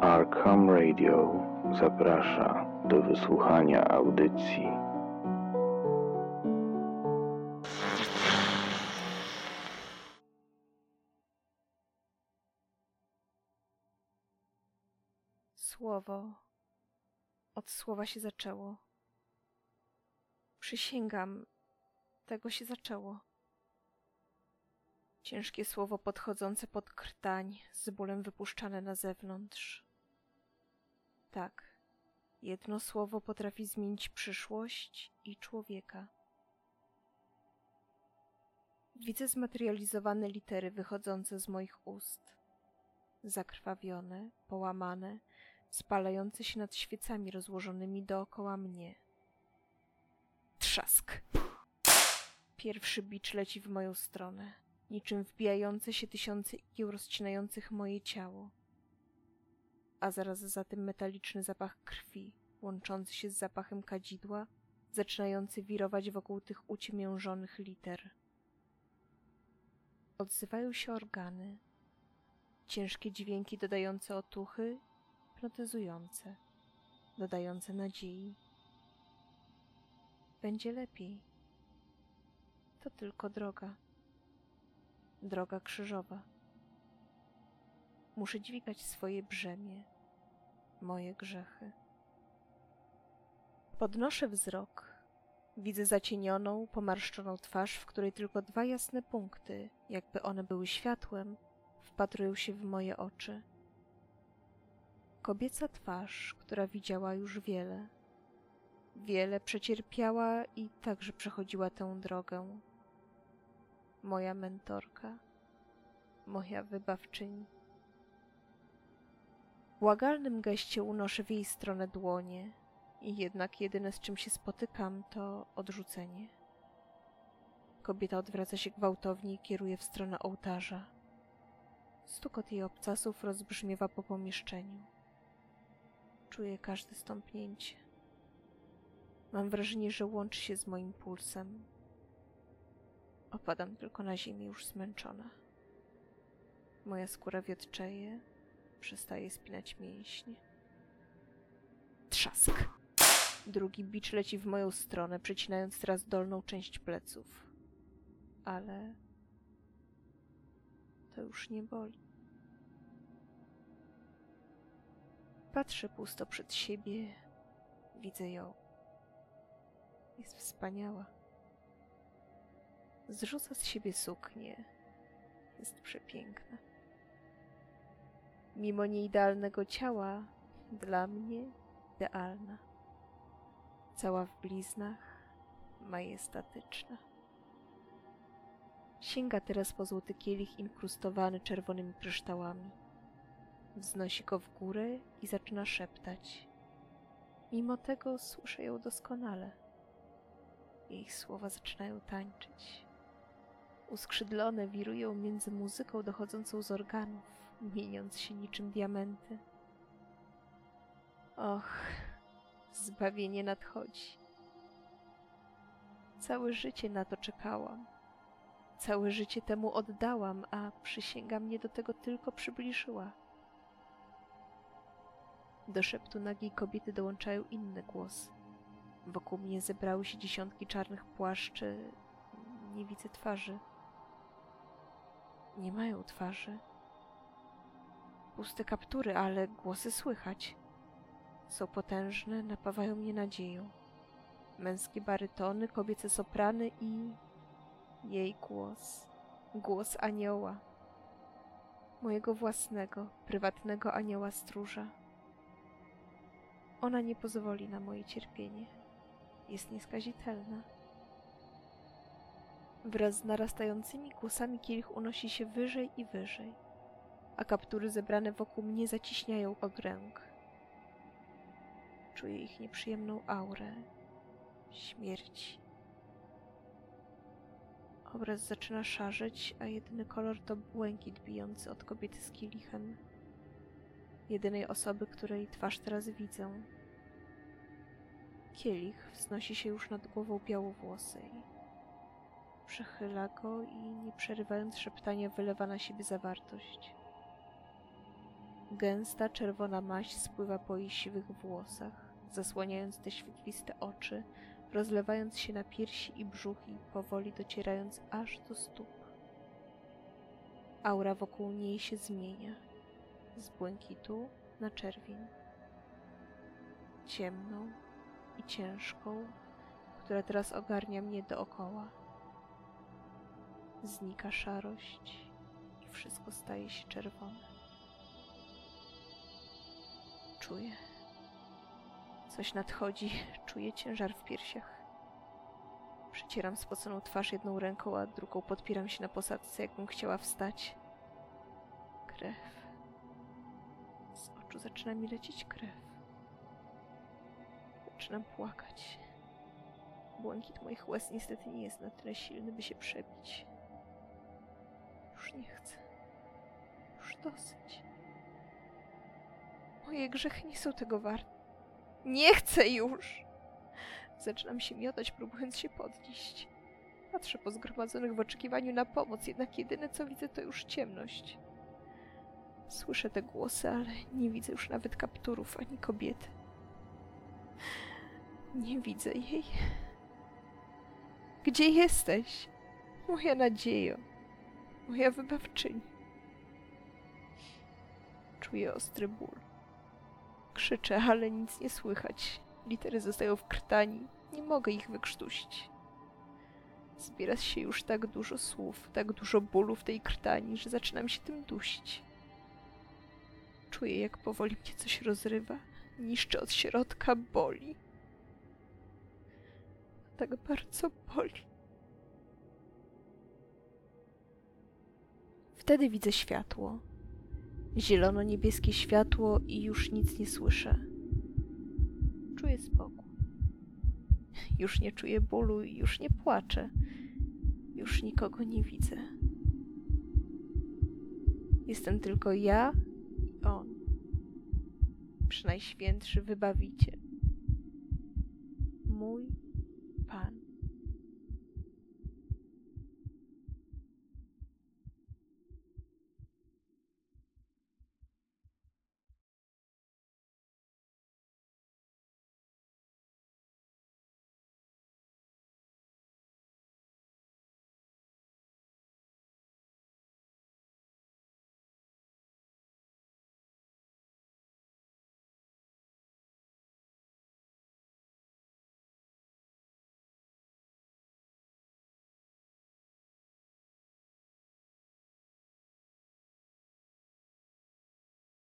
Arkham Radio zaprasza do wysłuchania audycji. Słowo. Od słowa się zaczęło. Przysięgam, tego się zaczęło. Ciężkie słowo podchodzące pod krtań, z bólem wypuszczane na zewnątrz. Tak, jedno słowo potrafi zmienić przyszłość i człowieka. Widzę zmaterializowane litery wychodzące z moich ust. Zakrwawione, połamane, spalające się nad świecami rozłożonymi dookoła mnie. Trzask. Pierwszy bicz leci w moją stronę, niczym wbijające się tysiące igieł rozcinających moje ciało. A zaraz za tym metaliczny zapach krwi, łączący się z zapachem kadzidła, zaczynający wirować wokół tych uciemiężonych liter. Odzywają się organy, ciężkie dźwięki dodające otuchy, hipnotyzujące, dodające nadziei. Będzie lepiej. To tylko droga. Droga krzyżowa. Muszę dźwigać swoje brzemię, moje grzechy. Podnoszę wzrok. Widzę zacienioną, pomarszczoną twarz, w której tylko dwa jasne punkty, jakby one były światłem, wpatrują się w moje oczy. Kobieca twarz, która widziała już wiele. Wiele przecierpiała i także przechodziła tę drogę. Moja mentorka, moja wybawczyni. Błagalnym geście unoszę w jej stronę dłonie i jednak jedyne z czym się spotykam to odrzucenie. Kobieta odwraca się gwałtownie i kieruje w stronę ołtarza. Stukot jej obcasów rozbrzmiewa po pomieszczeniu. Czuję każde stąpnięcie. Mam wrażenie, że łączy się z moim pulsem. Opadam tylko na ziemię już zmęczona. Moja skóra wiotczeje, przestaje spinać mięśnie. Trzask! Drugi bicz leci w moją stronę, przecinając teraz dolną część pleców. Ale to już nie boli. Patrzę pusto przed siebie, widzę ją. Jest wspaniała. Zrzuca z siebie suknię. Jest przepiękna. Mimo nieidealnego ciała, dla mnie idealna. Cała w bliznach, majestatyczna. Sięga teraz po złoty kielich inkrustowany czerwonymi kryształami. Wznosi go w górę i zaczyna szeptać. Mimo tego słyszę ją doskonale. Jej słowa zaczynają tańczyć. Uskrzydlone wirują między muzyką dochodzącą z organów, mieniąc się niczym diamenty. Och, zbawienie nadchodzi. Całe życie na to czekałam. Całe życie temu oddałam, a przysięga mnie do tego tylko przybliżyła. Do szeptu nagiej kobiety dołączają inne głosy. Wokół mnie zebrały się dziesiątki czarnych płaszczy. Nie widzę twarzy. Nie mają twarzy. Puste kaptury, ale głosy słychać. Są potężne, napawają mnie nadzieją. Męskie barytony, kobiece soprany i jej głos. Głos anioła. Mojego własnego, prywatnego anioła stróża. Ona nie pozwoli na moje cierpienie. Jest nieskazitelna. Wraz z narastającymi głosami kielich unosi się wyżej i wyżej, a kaptury zebrane wokół mnie zaciśniają okręg. Czuję ich nieprzyjemną aurę śmierci. Obraz zaczyna szarzeć, a jedyny kolor to błękit bijący od kobiety z kielichem. Jedynej osoby, której twarz teraz widzę. Kielich wznosi się już nad głową białowłosej. Przechyla go i nie przerywając szeptania wylewa na siebie zawartość. Gęsta czerwona maść spływa po jej siwych włosach, zasłaniając te świetliste oczy, rozlewając się na piersi i brzuch i powoli docierając aż do stóp. Aura wokół niej się zmienia z błękitu na czerwień. Ciemną i ciężką, która teraz ogarnia mnie dookoła. Znika szarość i wszystko staje się czerwone. Czuję. Coś nadchodzi, czuję ciężar w piersiach. Przecieram spoconą twarz jedną ręką, a drugą podpieram się na posadzce, jakbym chciała wstać. Krew. Z oczu zaczyna mi lecieć krew. Zaczynam płakać. Błękit moich łez niestety nie jest na tyle silny, by się przebić. Już nie chcę. Już dosyć. Moje grzechy nie są tego warte. Nie chcę już! Zaczynam się miotać, próbując się podnieść. Patrzę po zgromadzonych w oczekiwaniu na pomoc, jednak jedyne co widzę to już ciemność. Słyszę te głosy, ale nie widzę już nawet kapturów ani kobiety. Nie widzę jej. Gdzie jesteś? Moja nadziejo. Moja wybawczyni. Czuję ostry ból. Krzyczę, ale nic nie słychać. Litery zostają w krtani. Nie mogę ich wykrztusić. Zbiera się już tak dużo słów, tak dużo bólu w tej krtani, że zaczynam się tym dusić. Czuję, jak powoli mnie coś rozrywa. Niszczy od środka, boli. Tak bardzo boli. Wtedy widzę światło. Zielono-niebieskie światło i już nic nie słyszę. Czuję spokój. Już nie czuję bólu już nie płaczę. Już nikogo nie widzę. Jestem tylko ja i on. Przynajświętszy wybawiciel. Mój Pan.